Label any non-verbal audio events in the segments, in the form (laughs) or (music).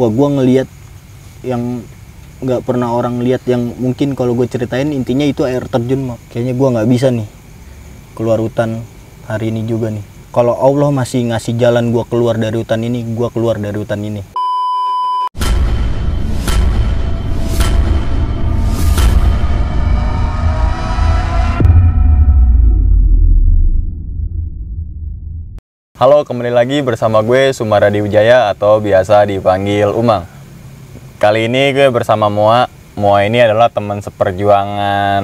wah gue ngelihat yang nggak pernah orang lihat yang mungkin kalau gue ceritain intinya itu air terjun mah kayaknya gue nggak bisa nih keluar hutan hari ini juga nih. Kalau Allah masih ngasih jalan gue keluar dari hutan ini gue keluar dari hutan ini Halo, kembali lagi bersama gue Sumaradi Wijaya atau biasa dipanggil Umang. Kali ini gue bersama Moa. Moa ini adalah teman seperjuangan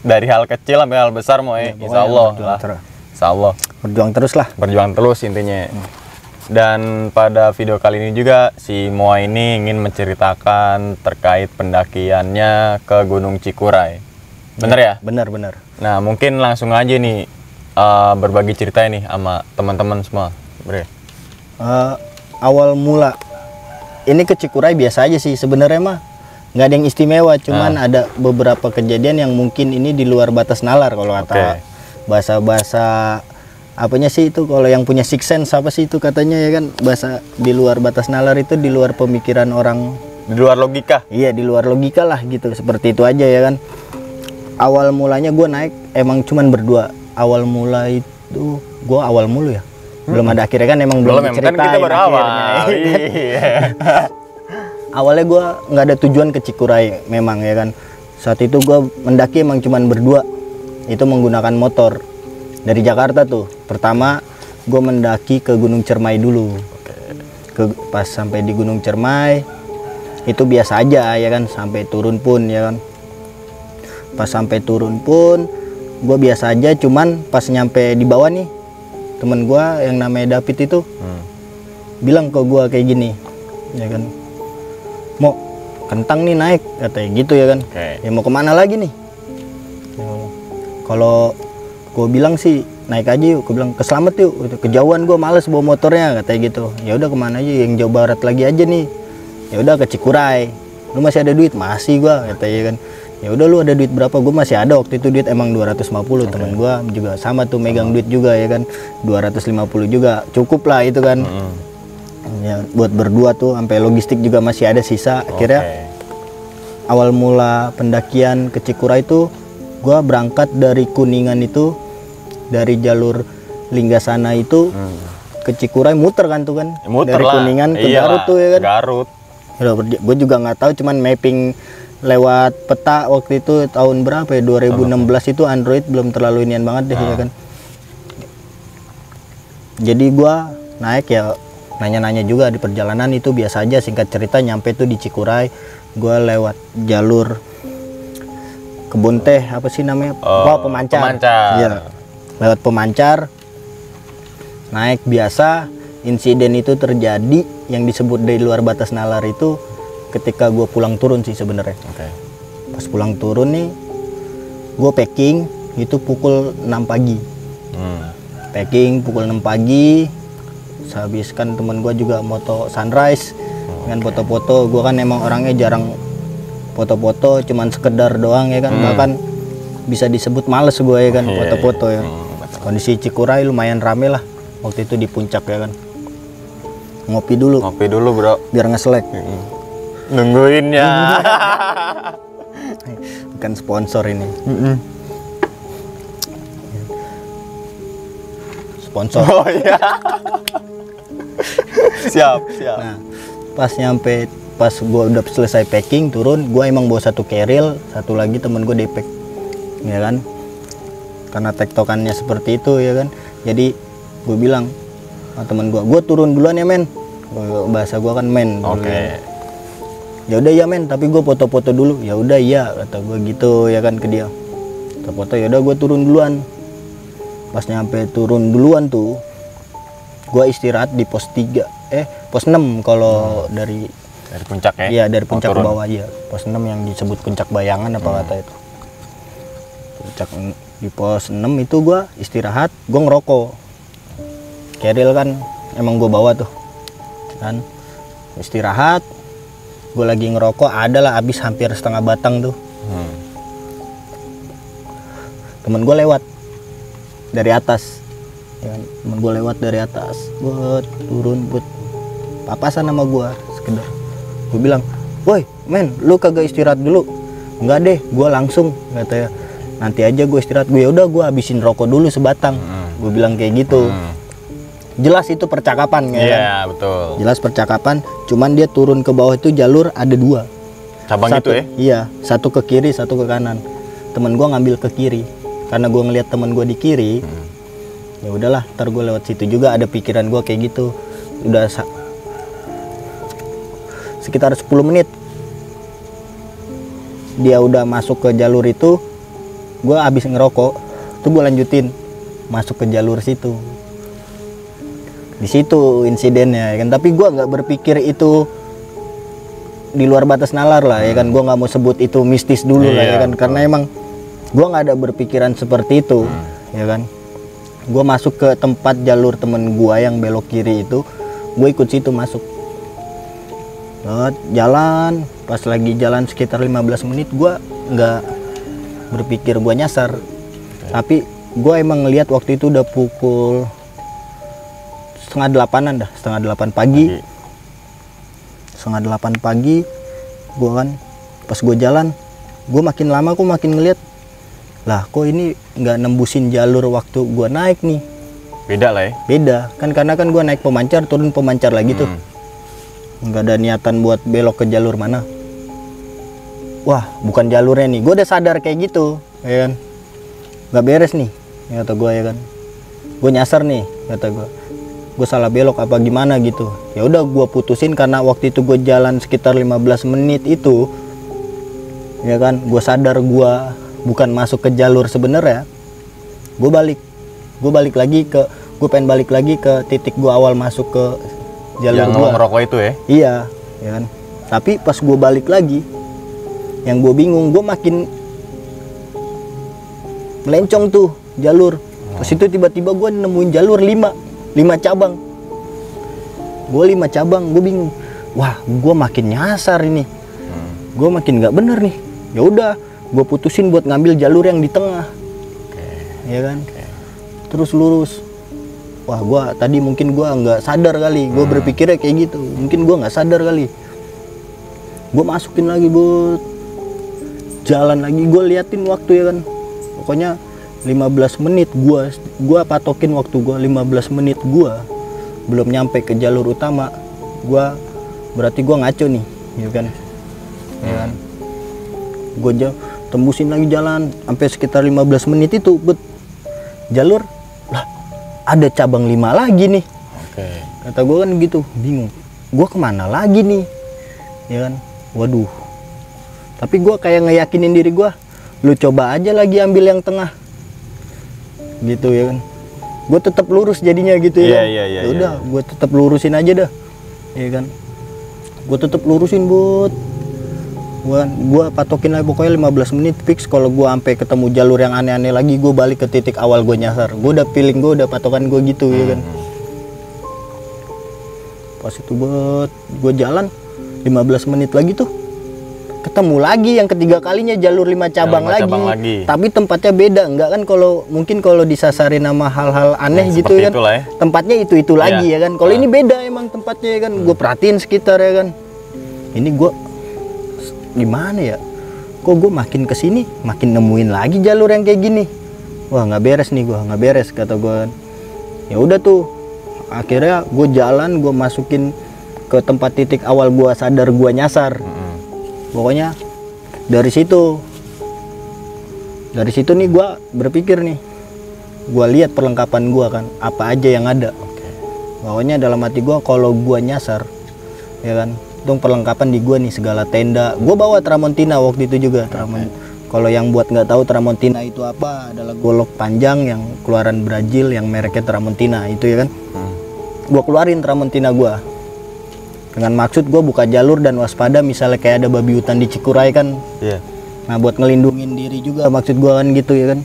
dari hal kecil sampai hal besar Moa. Ya, pokoknya Insya Allah berjuang lah. terus. Insya Allah. berjuang terus lah Berjuang terus intinya. Dan pada video kali ini juga si Moa ini ingin menceritakan terkait pendakiannya ke Gunung Cikuray. Bener ya? benar-benar Nah, mungkin langsung aja nih eh, berbagi cerita ini sama teman-teman semua. Bre. Eh, awal mula ini ke Cikuray biasa aja sih sebenarnya mah nggak ada yang istimewa cuman ada beberapa kejadian yang mungkin ini di luar batas nalar kalau kata Oke. bahasa-bahasa apanya sih itu kalau yang punya six sense apa sih itu katanya ya kan bahasa di luar batas nalar itu di luar pemikiran orang Di luar logika. iya di luar logika lah gitu seperti itu aja ya kan awal mulanya gue naik emang cuman berdua awal mula itu gue awal mulu ya. Belum ada akhirnya kan emang belum, Belum, yang kan kita baru awal. Iya. (laughs) awalnya gue nggak ada tujuan ke Cikuray memang ya kan. Saat itu gue mendaki emang cuman berdua. Itu menggunakan motor dari Jakarta tuh. Pertama gue mendaki ke Gunung Cermai dulu. Ke pas sampai di Gunung Cermai itu biasa aja ya kan sampai turun pun ya kan. Pas sampai turun pun gue biasa aja cuman pas nyampe di bawah nih temen gue yang namanya David itu Hmm. bilang ke gua kayak gini ya kan mau kentang nih naik katanya gitu ya kan. Oke. ya mau ke mana lagi nih? Ya, kalau gue bilang sih naik aja yuk. Gue bilang keselamat yuk. Gitu. kejauhan gue males bawa motornya katanya gitu. Ya udah ke mana aja yang jauh barat lagi aja nih. Ya udah ke Cikuray. Lu masih ada duit? Masih gua katanya kan ya udah lu ada duit berapa gue masih ada waktu itu duit emang 250 teman gua juga sama tuh megang duit juga ya kan 250 juga cukup lah itu kan Hmm. ya buat berdua tuh sampai logistik juga masih ada sisa akhirnya Oke. awal mula pendakian ke Cikuray itu gua berangkat dari Kuningan itu dari jalur Linggasana itu Hmm. ke Cikuray muter kan tuh kan Ya, Muter dari lah. Kuningan ke Iyalah, Garut tuh ya kan Garut. gue juga nggak tahu cuman mapping lewat peta waktu itu tahun berapa ya? 2016 itu Android belum terlalu inian banget deh ya kan? Jadi gua naik ya nanya-nanya juga di perjalanan itu biasa aja singkat cerita nyampe tuh di Cikuray gua lewat jalur kebun teh apa sih namanya? Oh, Wah, pemancar. pemancar. Iya. lewat pemancar naik biasa insiden itu terjadi yang disebut dari luar batas nalar itu ketika gue pulang turun sih sebenarnya. Oke. pas pulang turun nih gue packing itu pukul 6 pagi. Hmm. packing pukul 6 pagi sehabiskan temen gue juga moto sunrise. Dengan foto-foto gue kan emang orangnya jarang foto-foto cuman sekedar doang ya kan. Bahkan bisa disebut males gue ya kan foto-foto ya. Kondisi Cikuray lumayan rame lah waktu itu di puncak ya kan. Ngopi dulu. Ngopi dulu, Bro. biar ngeselek Nungguin ya. (laughs) bukan sponsor ini sponsor oh iya. siap, siap. Nah, pas nyampe pas gua udah selesai packing turun, gua emang bawa satu keril, satu lagi temen gua depek, ya kan? Karena tektokannya seperti itu ya kan. Jadi gue bilang sama temen gua, gua turun duluan ya men. Bahasa gua kan men. Oke. ya. Ya udah ya men, tapi gua foto-foto dulu. Ya udah iya kata gua gitu ya kan ke dia. Foto-foto ya udah gua turun duluan. Pas nyampe turun duluan tuh, gua istirahat di pos 3 eh pos 6 kalau dari Dari puncak ya. iya dari puncak ke bawah aja pos 6 yang disebut puncak bayangan apa kata itu. Puncak di pos 6 itu gua istirahat gua ngerokok. Keril kan emang gua bawa tuh kan. Istirahat gua lagi ngerokok adalah habis hampir setengah batang tuh. Hmm. temen gue lewat dari atas. Ya kan? temen gue lewat dari atas. Buat turun buat papasan sama gue sekedar. Gue bilang woi men lu kagak istirahat dulu. Enggak deh gue langsung katanya nanti aja gue istirahat. Gue udah gue habisin rokok dulu sebatang. Gue bilang kayak gitu. Hmm. Jelas itu percakapan ya Iya, kan? betul. jelas percakapan cuman dia turun ke bawah itu jalur ada dua Cabang satu, itu ya. iya satu ke kiri satu ke kanan temen gua ngambil ke kiri karena gua ngelihat temen gua di kiri Hmm. ya udahlah ntar gue lewat situ juga ada pikiran gua kayak gitu udah sekitar 10 menit dia udah masuk ke jalur itu gua habis ngerokok tuh gua lanjutin masuk ke jalur situ di situ insidennya ya kan? Tapi gua nggak berpikir itu di luar batas nalar lah ya kan? Gua nggak mau sebut itu mistis dulu lah ya Iya, kan? karena emang gua nggak ada berpikiran seperti itu ya kan? Gua masuk ke tempat jalur temen gua yang belok kiri itu gue ikut situ masuk. Jalan pas lagi jalan sekitar 15 menit gua nggak berpikir gua nyasar. Tapi gua emang ngelihat waktu itu udah pukul setengah delapanan dah setengah delapan pagi. Pagi. setengah delapan pagi gua kan pas gue jalan gue makin lama kok makin ngeliat lah kok ini nggak nembusin jalur waktu gua naik nih? Beda lah ya. beda. Kan karena kan gua naik pemancar turun pemancar lagi tuh. Hmm. nggak ada niatan buat belok ke jalur mana. Wah bukan jalurnya nih. Gue udah sadar kayak gitu ya kan? Nggak beres nih kata gue ya kan? Gue nyasar nih kata gue gue salah belok apa gimana gitu. Ya udah gue putusin karena waktu itu gue jalan sekitar 15 menit itu ya kan? Gue sadar gue bukan masuk ke jalur sebenarnya. Gue balik. Gue balik lagi ke gue pengen balik lagi ke titik gue awal masuk ke jalur Yang ngerokok itu ya. Iya, ya kan. Tapi pas gue balik lagi, yang gue bingung, gue makin melencong tuh jalur. Pas itu tiba-tiba gue nemuin jalur 5 5 cabang. Gue 5 cabang, gue bingung. Wah, gue makin nyasar ini. Gue makin nggak bener nih. Ya udah, gue putusin buat ngambil jalur yang di tengah. Ya kan? Terus lurus. Wah, gua tadi mungkin gua nggak sadar kali. Gue berpikirnya kayak gitu. Mungkin gua nggak sadar kali. Gue masukin lagi buat jalan lagi. Gue liatin waktu ya kan. Pokoknya 15 menit gua gua patokin waktu gua 15 menit gua belum nyampe ke jalur utama. Gua berarti gua ngaco nih, ya kan? Ya kan? Gue jauh tembusin lagi jalan sampai sekitar 15 menit itu bet jalur lah ada cabang lima lagi nih Oke. kata gue kan gitu bingung gue ke mana lagi nih ya kan waduh tapi gue kayak ngeyakinin diri gue lu coba aja lagi ambil yang tengah gitu ya kan. Gue tetap lurus jadinya gitu ya kan? iya, iya, Ya udah iya. gue tetap lurusin aja dah. Ya kan. Gue tetap lurusin buat gua gua patokin lagi pokoknya 15 menit fix kalau gua sampai ketemu jalur yang aneh-aneh lagi gue balik ke titik awal gue nyasar. Gue udah feeling gue udah patokan gue gitu ya kan. Pas itu buat gue jalan 15 menit lagi tuh ketemu lagi yang ketiga kalinya jalur lima cabang, lima lagi. cabang lagi. tapi tempatnya beda enggak kan kalau mungkin kalau disasarin sama hal-hal aneh Ya, gitu seperti kan ya. tempatnya itu itu lagi Iya. ya kan kalau ini beda emang tempatnya ya kan gue perhatiin sekitar ya kan ini gue gimana ya kok gue makin ke sini makin nemuin lagi jalur yang kayak gini wah nggak beres nih gue nggak beres kata gue kan. ya udah tuh akhirnya gue jalan gue masukin ke tempat titik awal gue sadar gue nyasar Mm-mm. Pokoknya dari situ. Dari situ nih gue berpikir nih. Gue lihat perlengkapan gue kan apa aja yang ada. Oke. pokoknya dalam hati gue kalau gue nyasar ya kan dong perlengkapan di gue nih segala tenda. Gue bawa Tramontina waktu itu juga. Tramon kalau yang buat nggak tahu Tramontina itu apa adalah golok panjang yang keluaran Brazil yang mereknya Tramontina itu ya kan? Hmm. gue keluarin Tramontina gue dengan maksud gue buka jalur dan waspada misalnya kayak ada babi hutan di Cikuray kan. Iya. nah buat ngelindungin diri juga maksud gue kan gitu ya kan.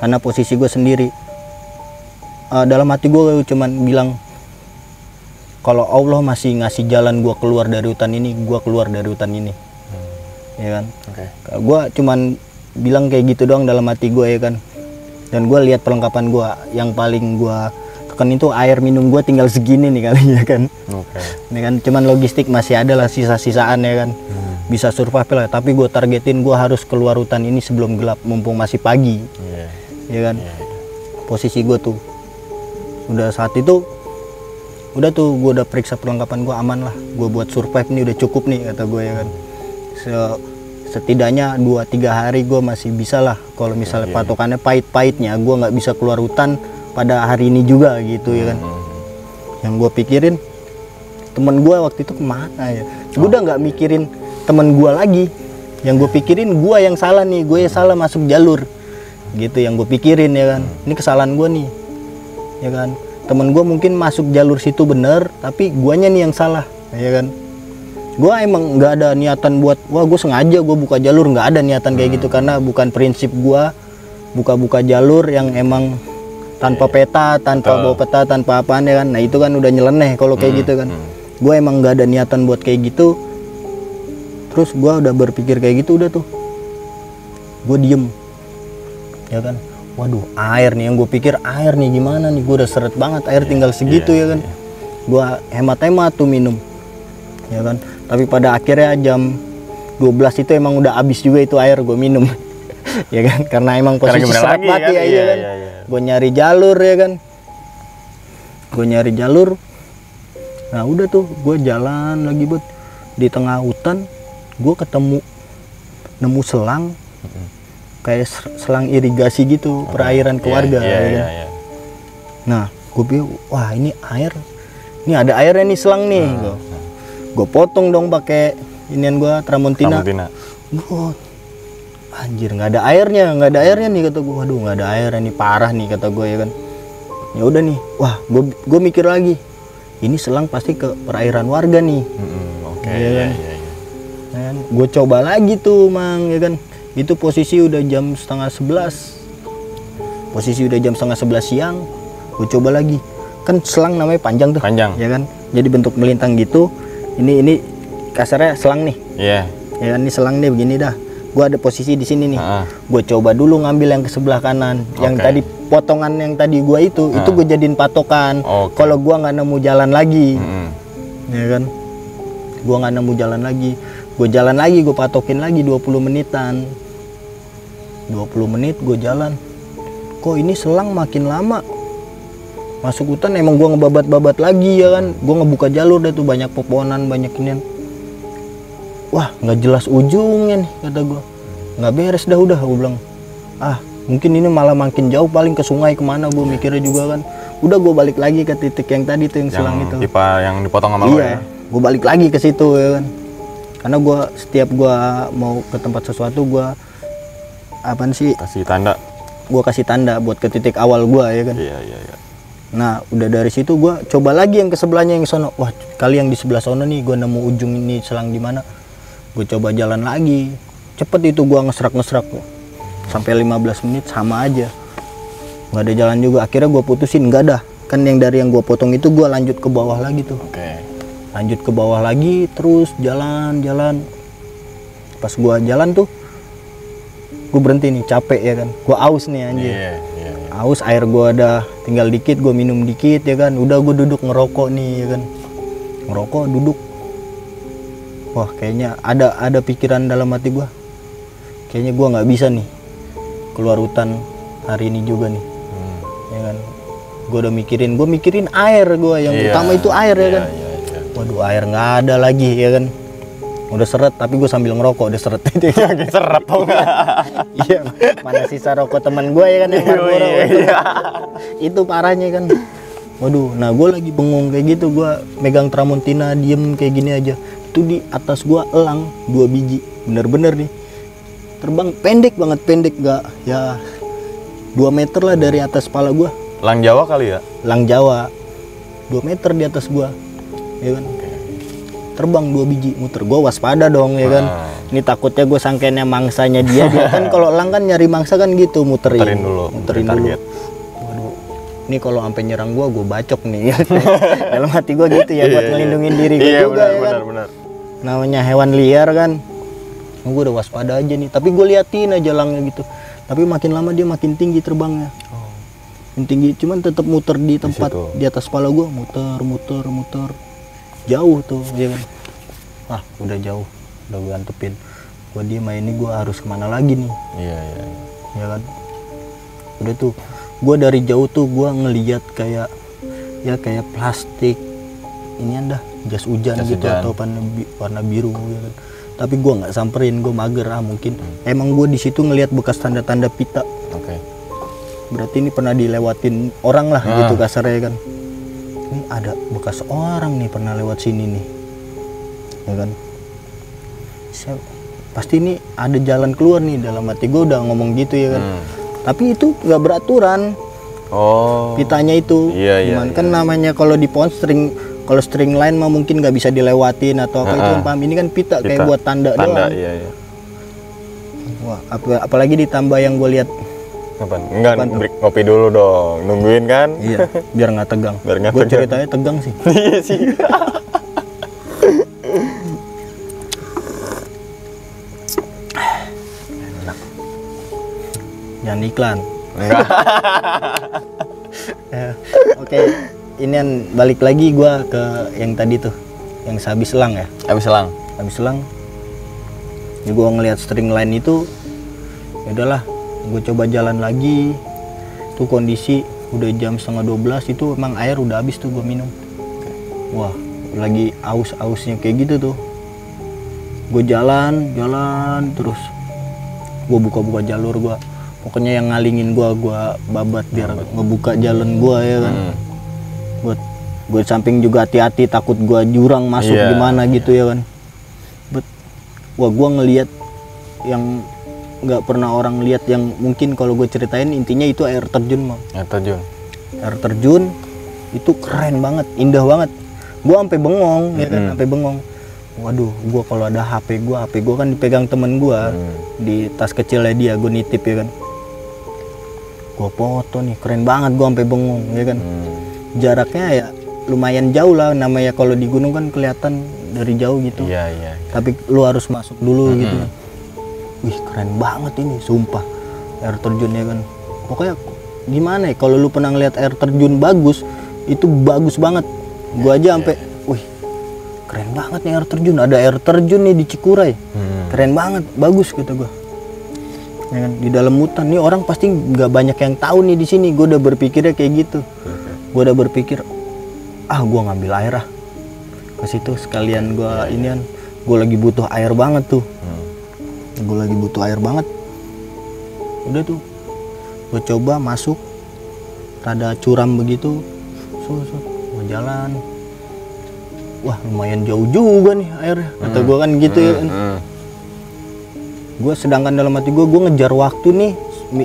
Karena posisi gue sendiri. Eh, dalam hati gue cuman bilang kalau Allah masih ngasih jalan gue keluar dari hutan ini gue keluar dari hutan ini. Ya kan? Oke. gue cuman bilang kayak gitu doang dalam hati gue ya kan. Dan gue lihat perlengkapan gue yang paling gue patokan itu air minum gue tinggal segini nih kali ya (laughs) kan. Oke. ini kan cuman logistik masih ada lah sisa-sisaan ya kan. Bisa survive lah tapi gue targetin gue harus keluar hutan ini sebelum gelap mumpung masih pagi. Iya. ya kan? Posisi gue tuh udah saat itu udah tuh gue udah periksa perlengkapan gue aman lah. Gue buat survive nih udah cukup nih kata gue ya kan. Se- setidaknya 2-3 hari gue masih bisa lah. Kalau misalnya patokannya pahit-pahitnya gue nggak bisa keluar hutan pada hari ini juga gitu ya kan. Yang gue pikirin temen gue waktu itu ke mana ya? Gue udah nggak mikirin temen gue lagi. Yang gue pikirin gue yang salah nih gue yang salah masuk jalur. Gitu yang gue pikirin ya kan. Ini kesalahan gue nih ya kan. Temen gue mungkin masuk jalur situ bener tapi guanya nih yang salah ya kan. Gue emang nggak ada niatan buat wah gue sengaja gue buka jalur. Nggak ada niatan kayak gitu karena bukan prinsip gue buka-buka jalur yang emang tanpa peta tanpa bawa peta tanpa apaan ya kan. Nah itu kan udah nyeleneh kalau kayak gitu kan. gue emang nggak ada niatan buat kayak gitu. Terus gue udah berpikir kayak gitu udah tuh. Gue diem. Ya kan? Waduh air nih yang gue pikir air nih gimana nih? Gue udah seret banget air tinggal segitu ya kan. gue hemat-hemat tuh minum. Ya kan? Tapi pada akhirnya jam 12 itu emang udah habis juga itu air gue minum (laughs) (laughs) ya kan karena emang posisi lagi banget kan? ya, iya Iya, kan iya, iya. gue nyari jalur ya kan gue nyari jalur nah udah tuh gue jalan lagi buat di tengah hutan gue ketemu nemu selang kayak selang irigasi gitu perairan keluarga Iya, ya iya, kan? iya, iya. Nah, gue bilang, wah ini air, ini ada airnya nih selang nih. Hmm. Gue potong dong pakai inian gue Tramontina. Tramontina. Buat, anjir nggak ada airnya, nggak ada airnya nih kata gue. Waduh nggak ada airnya nih parah nih kata gue ya kan. Ya udah nih, wah gue gue mikir lagi, ini selang pasti ke perairan warga nih. Mm-mm, Oke, Iya iya, kan? iya, iya. kan gue coba lagi tuh mang ya kan itu posisi udah jam setengah sebelas posisi udah jam setengah sebelas siang gue coba lagi kan selang namanya panjang tuh Panjang. ya kan jadi bentuk melintang gitu ini ini kasarnya selang nih Iya. ya kan ini selang nih begini dah gue ada posisi di sini nih. Heeh. gue coba dulu ngambil yang ke sebelah kanan. Yang Oke. tadi potongan yang tadi gue itu itu gue jadiin patokan. Oke. kalau gue nggak nemu jalan lagi Mm-mm. ya kan? Gua nggak nemu jalan lagi. Gue jalan lagi gue patokin lagi 20 menitan. 20 menit gue jalan. Kok ini selang makin lama? Masuk hutan emang gua ngebabat-babat lagi ya kan? Gua ngebuka jalur deh tuh banyak pepohonan banyak inian wah nggak jelas ujungnya nih kata gua. Nggak beres dah udah gue bilang. Ah mungkin ini malah makin jauh paling ke sungai ke mana gue mikirnya juga kan. Udah gue balik lagi ke titik yang tadi tuh yang selang Yang itu. pipa yang dipotong sama lo ya. iya gue balik lagi ke situ ya kan. Karena gue setiap gue mau ke tempat sesuatu gue apaan sih? Kasih tanda. gue kasih tanda buat ke titik awal gue ya kan. Iya, iya, iya. nah udah dari situ gue coba lagi yang ke sebelahnya yang sono. Wah kali yang di sebelah sono nih gue nemu ujung ini selang di mana gue coba jalan lagi. Cepet itu gue ngesrak ngesrak sampai 15 menit sama aja. Nggak ada jalan juga. Akhirnya gue putusin. Nggak ada. Kan yang dari yang gue potong itu gue lanjut ke bawah lagi tuh. Oke. lanjut ke bawah lagi terus jalan jalan. Pas gua jalan tuh gue berhenti nih. Capek ya kan. Gua aus nih anjir. Iya, iya, iya. aus air gua ada tinggal dikit gua minum dikit ya kan. Udah gue duduk ngerokok nih ya kan. Ngerokok duduk wah kayaknya ada ada pikiran dalam hati gua kayaknya gua nggak bisa nih keluar hutan hari ini juga nih Hmm. ya kan gua udah mikirin gua mikirin air gua yang Iya, utama itu air ya iya, kan Iya, iya. Waduh air nggak ada lagi ya kan. Udah seret tapi gue sambil ngerokok udah seret (laughs) itu. Seret tau nggak? (laughs) Iya. Mana sisa rokok teman gue ya kan yang Marlboro. Iya, itu. iya. itu parahnya kan. Waduh, nah gue lagi bengong kayak gitu gue megang Tramontina diem kayak gini aja. Itu di atas gue elang dua biji, bener-bener nih. Terbang pendek banget pendek gak ya 2 meter lah dari atas kepala gue. Lang Jawa kali ya? Lang Jawa 2 meter di atas gua ya kan terbang dua biji muter gua waspada dong ya kan Ah. ini takutnya gue sangkainya mangsanya dia dia kan (laughs) kalau elang kan nyari mangsa kan gitu muterin Muterin dulu, muterin muterin dulu target. Ini kalau sampai nyerang gua gua bacok nih. (laughs) Dalam hati gua gitu ya buat Iya, iya. ngelindungin diri gua Iya, juga benar, ya kan. benar, benar. namanya hewan liar kan. Gue udah waspada aja nih. Tapi gue liatin aja langnya gitu. Tapi makin lama dia makin tinggi terbangnya. Yang tinggi cuman tetap muter di tempat situ. di, atas kepala gua. Muter muter muter. Jauh tuh ya kan. Ah udah jauh. Udah gue antepin. Gua diem ah, ini gua harus ke mana lagi nih? Iya, iya. iya. ya kan. Udah tuh gua dari jauh tuh gua ngeliat kayak ya kayak plastik ini anda jas hujan Jas gitu hujan. atau warna, warna biru ya kan tapi gua nggak samperin gua mager ah mungkin Hmm. emang gua di situ ngelihat bekas tanda-tanda pita Oke. berarti ini pernah dilewatin orang lah Ah. gitu kasarnya kan ini ada bekas orang nih pernah lewat sini nih ya kan Saya, pasti ini ada jalan keluar nih dalam hati gue udah ngomong gitu ya kan Hmm. Tapi itu nggak beraturan Oh. pitanya itu Iya, iya, Gimana? kan namanya kalau di pohon string kalau string line mah mungkin nggak bisa dilewatin atau apa itu Ah, kan paham ini kan pita, kayak Pita. buat tanda, Tanda, doang iya, iya. Wah, apa, apalagi ditambah yang gue lihat? Enggak, break ngopi dulu dong. Nungguin kan? iya biar nggak tegang Biar nggak gue tegang. ceritanya tegang sih (laughs) Iya sih. Jangan iklan Enggak. (laughs) Ya, Oke, ini kan balik lagi gua ke yang tadi tuh, yang sehabis selang ya. Habis selang. Habis selang, ya gua ngelihat string line itu, ya udahlah, gue coba jalan lagi. Tuh kondisi udah jam setengah 12 itu emang air udah habis tuh gua minum. Wah, lagi aus-ausnya kayak gitu tuh. Gue jalan, jalan terus. Gue buka-buka jalur gua. Pokoknya yang ngalingin gua, gua babat biar ngebuka jalan gua ya kan. Hmm. buat gue samping juga hati-hati takut gua jurang masuk Iya, gimana gitu ya kan. But wah gua ngelihat yang nggak pernah orang lihat yang mungkin kalau gue ceritain intinya itu air terjun mah Ya terjun. air terjun itu keren banget indah banget. Gua sampai bengong ya kan Mm-mm. sampai bengong. Waduh gua kalau ada HP gua HP gua kan dipegang temen gua Hmm. di tas kecilnya dia gue nitip ya kan gua foto nih keren banget gua sampai bengong ya kan? Hmm. jaraknya ya lumayan jauh lah namanya kalau di gunung kan kelihatan dari jauh gitu. Iya, iya. tapi lu harus masuk dulu gitu. Wih keren banget ini sumpah. Air terjun ya kan? Pokoknya gimana ya kalau lu pernah ngeliat air terjun bagus itu bagus banget. Gua aja sampai wih keren banget nih air terjun. Ada air terjun nih di Cikuray. Hmm. keren banget bagus gitu gua ya kan? Di dalam hutan. Nih orang pasti nggak banyak yang tahu nih di sini. Gue udah berpikirnya kayak gitu. Gue udah berpikir ah gua ngambil air ah. Ke situ sekalian gua ini kan gue lagi butuh air banget tuh. Hmm. gue lagi butuh air banget. Udah tuh gue coba masuk rada curam begitu. So, so. gue jalan. Wah lumayan jauh juga nih airnya. Kata gue kan gitu ya kan. Hmm. Gue sedangkan dalam hati gue gue ngejar waktu nih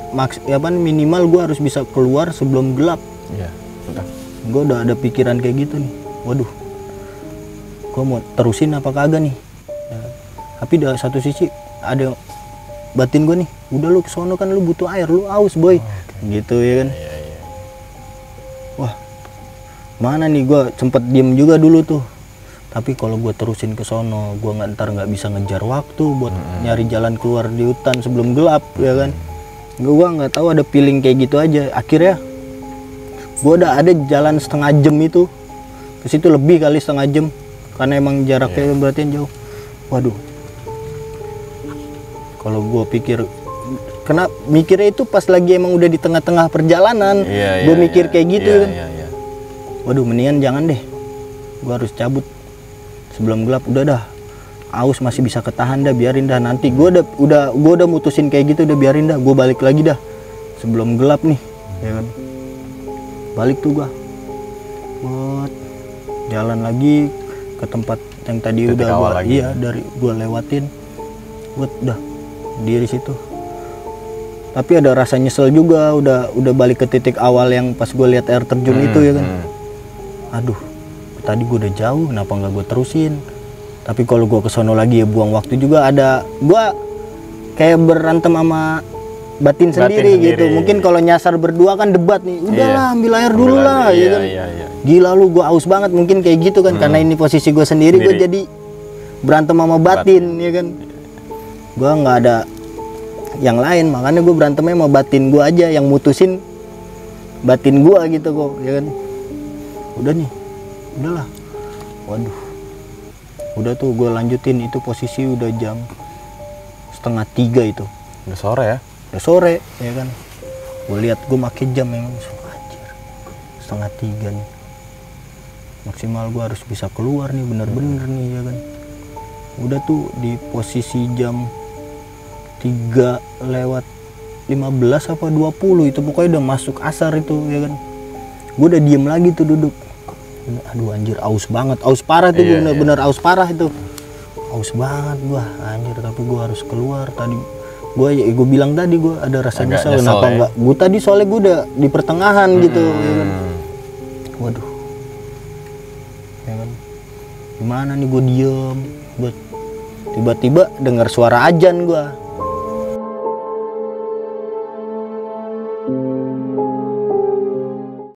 maks ya apa minimal gue harus bisa keluar sebelum gelap Iya. Udah. gue udah ada pikiran kayak gitu nih waduh gue mau terusin apa kagak nih Ya. tapi dari satu sisi ada batin gue nih udah lu kesono kan lu butuh air lu aus boy gitu ya kan Iya, iya. wah mana nih gue sempet diem juga dulu tuh tapi kalau gue terusin ke sono gue nggak ntar nggak bisa ngejar waktu buat nyari jalan keluar di hutan sebelum gelap ya kan? Gue nggak tahu ada feeling kayak gitu aja. Akhirnya gue udah ada jalan setengah jam itu. Ke situ lebih kali setengah jam karena emang jaraknya berarti jauh. Waduh. Kalau gue pikir kena mikirnya itu pas lagi emang udah di tengah-tengah perjalanan Iya, gue iya, mikir iya. kayak gitu Iya, kan? Iya, iya. waduh mendingan jangan deh. Gue harus cabut sebelum gelap udah dah. Aus masih bisa ketahan dah biarin dah. Nanti gue udah udah gue udah mutusin kayak gitu udah biarin dah. Gue balik lagi dah. Sebelum gelap nih ya kan? Balik tuh gue buat jalan lagi ke tempat yang tadi Titik udah gua lagi. iya dari gue lewatin. Buat udah diri situ. Tapi ada rasa nyesel juga udah udah balik ke titik awal yang pas gue lihat air terjun itu ya kan? Hmm. aduh tadi gue udah jauh kenapa nggak gue terusin? Tapi kalau gue kesono lagi ya buang waktu juga ada. Gue kayak berantem sama batin, sendiri, gitu. mungkin kalau nyasar berdua kan debat nih. Udahlah ambil air dulu Ambil lah air, ya iya, kan? iya, iya. gila lu gue aus banget mungkin kayak gitu kan. Karena ini posisi gue sendiri gue Sendiri. jadi berantem sama batin, ya kan? Gue nggak ada yang lain makanya gue berantemnya sama batin gue aja yang mutusin batin gua gitu kok ya kan? Udah nih udahlah. Waduh. Udah tuh gue lanjutin. Itu posisi udah jam setengah tiga itu. Udah sore ya. udah sore ya kan? Gue lihat gue make jam memang anjir. Setengah tiga nih. Maksimal gue harus bisa keluar nih bener-bener nih ya kan? Udah tuh di posisi jam 3 lewat 15 apa 20 itu pokoknya udah masuk asar itu ya kan? Gue udah diem lagi tuh duduk aduh anjir aus banget. Aus parah tuh Iya, bener-bener aus parah itu. Aus banget gua anjir. Tapi gua harus keluar. Tadi gua ya gue bilang tadi gua ada rasa Agak nyesel. kenapa ya. enggak gua tadi soalnya gua udah di pertengahan gitu ya kan? Hmm. waduh. Ya kan? Gimana nih gue diem? Gua tiba-tiba dengar suara ajan gua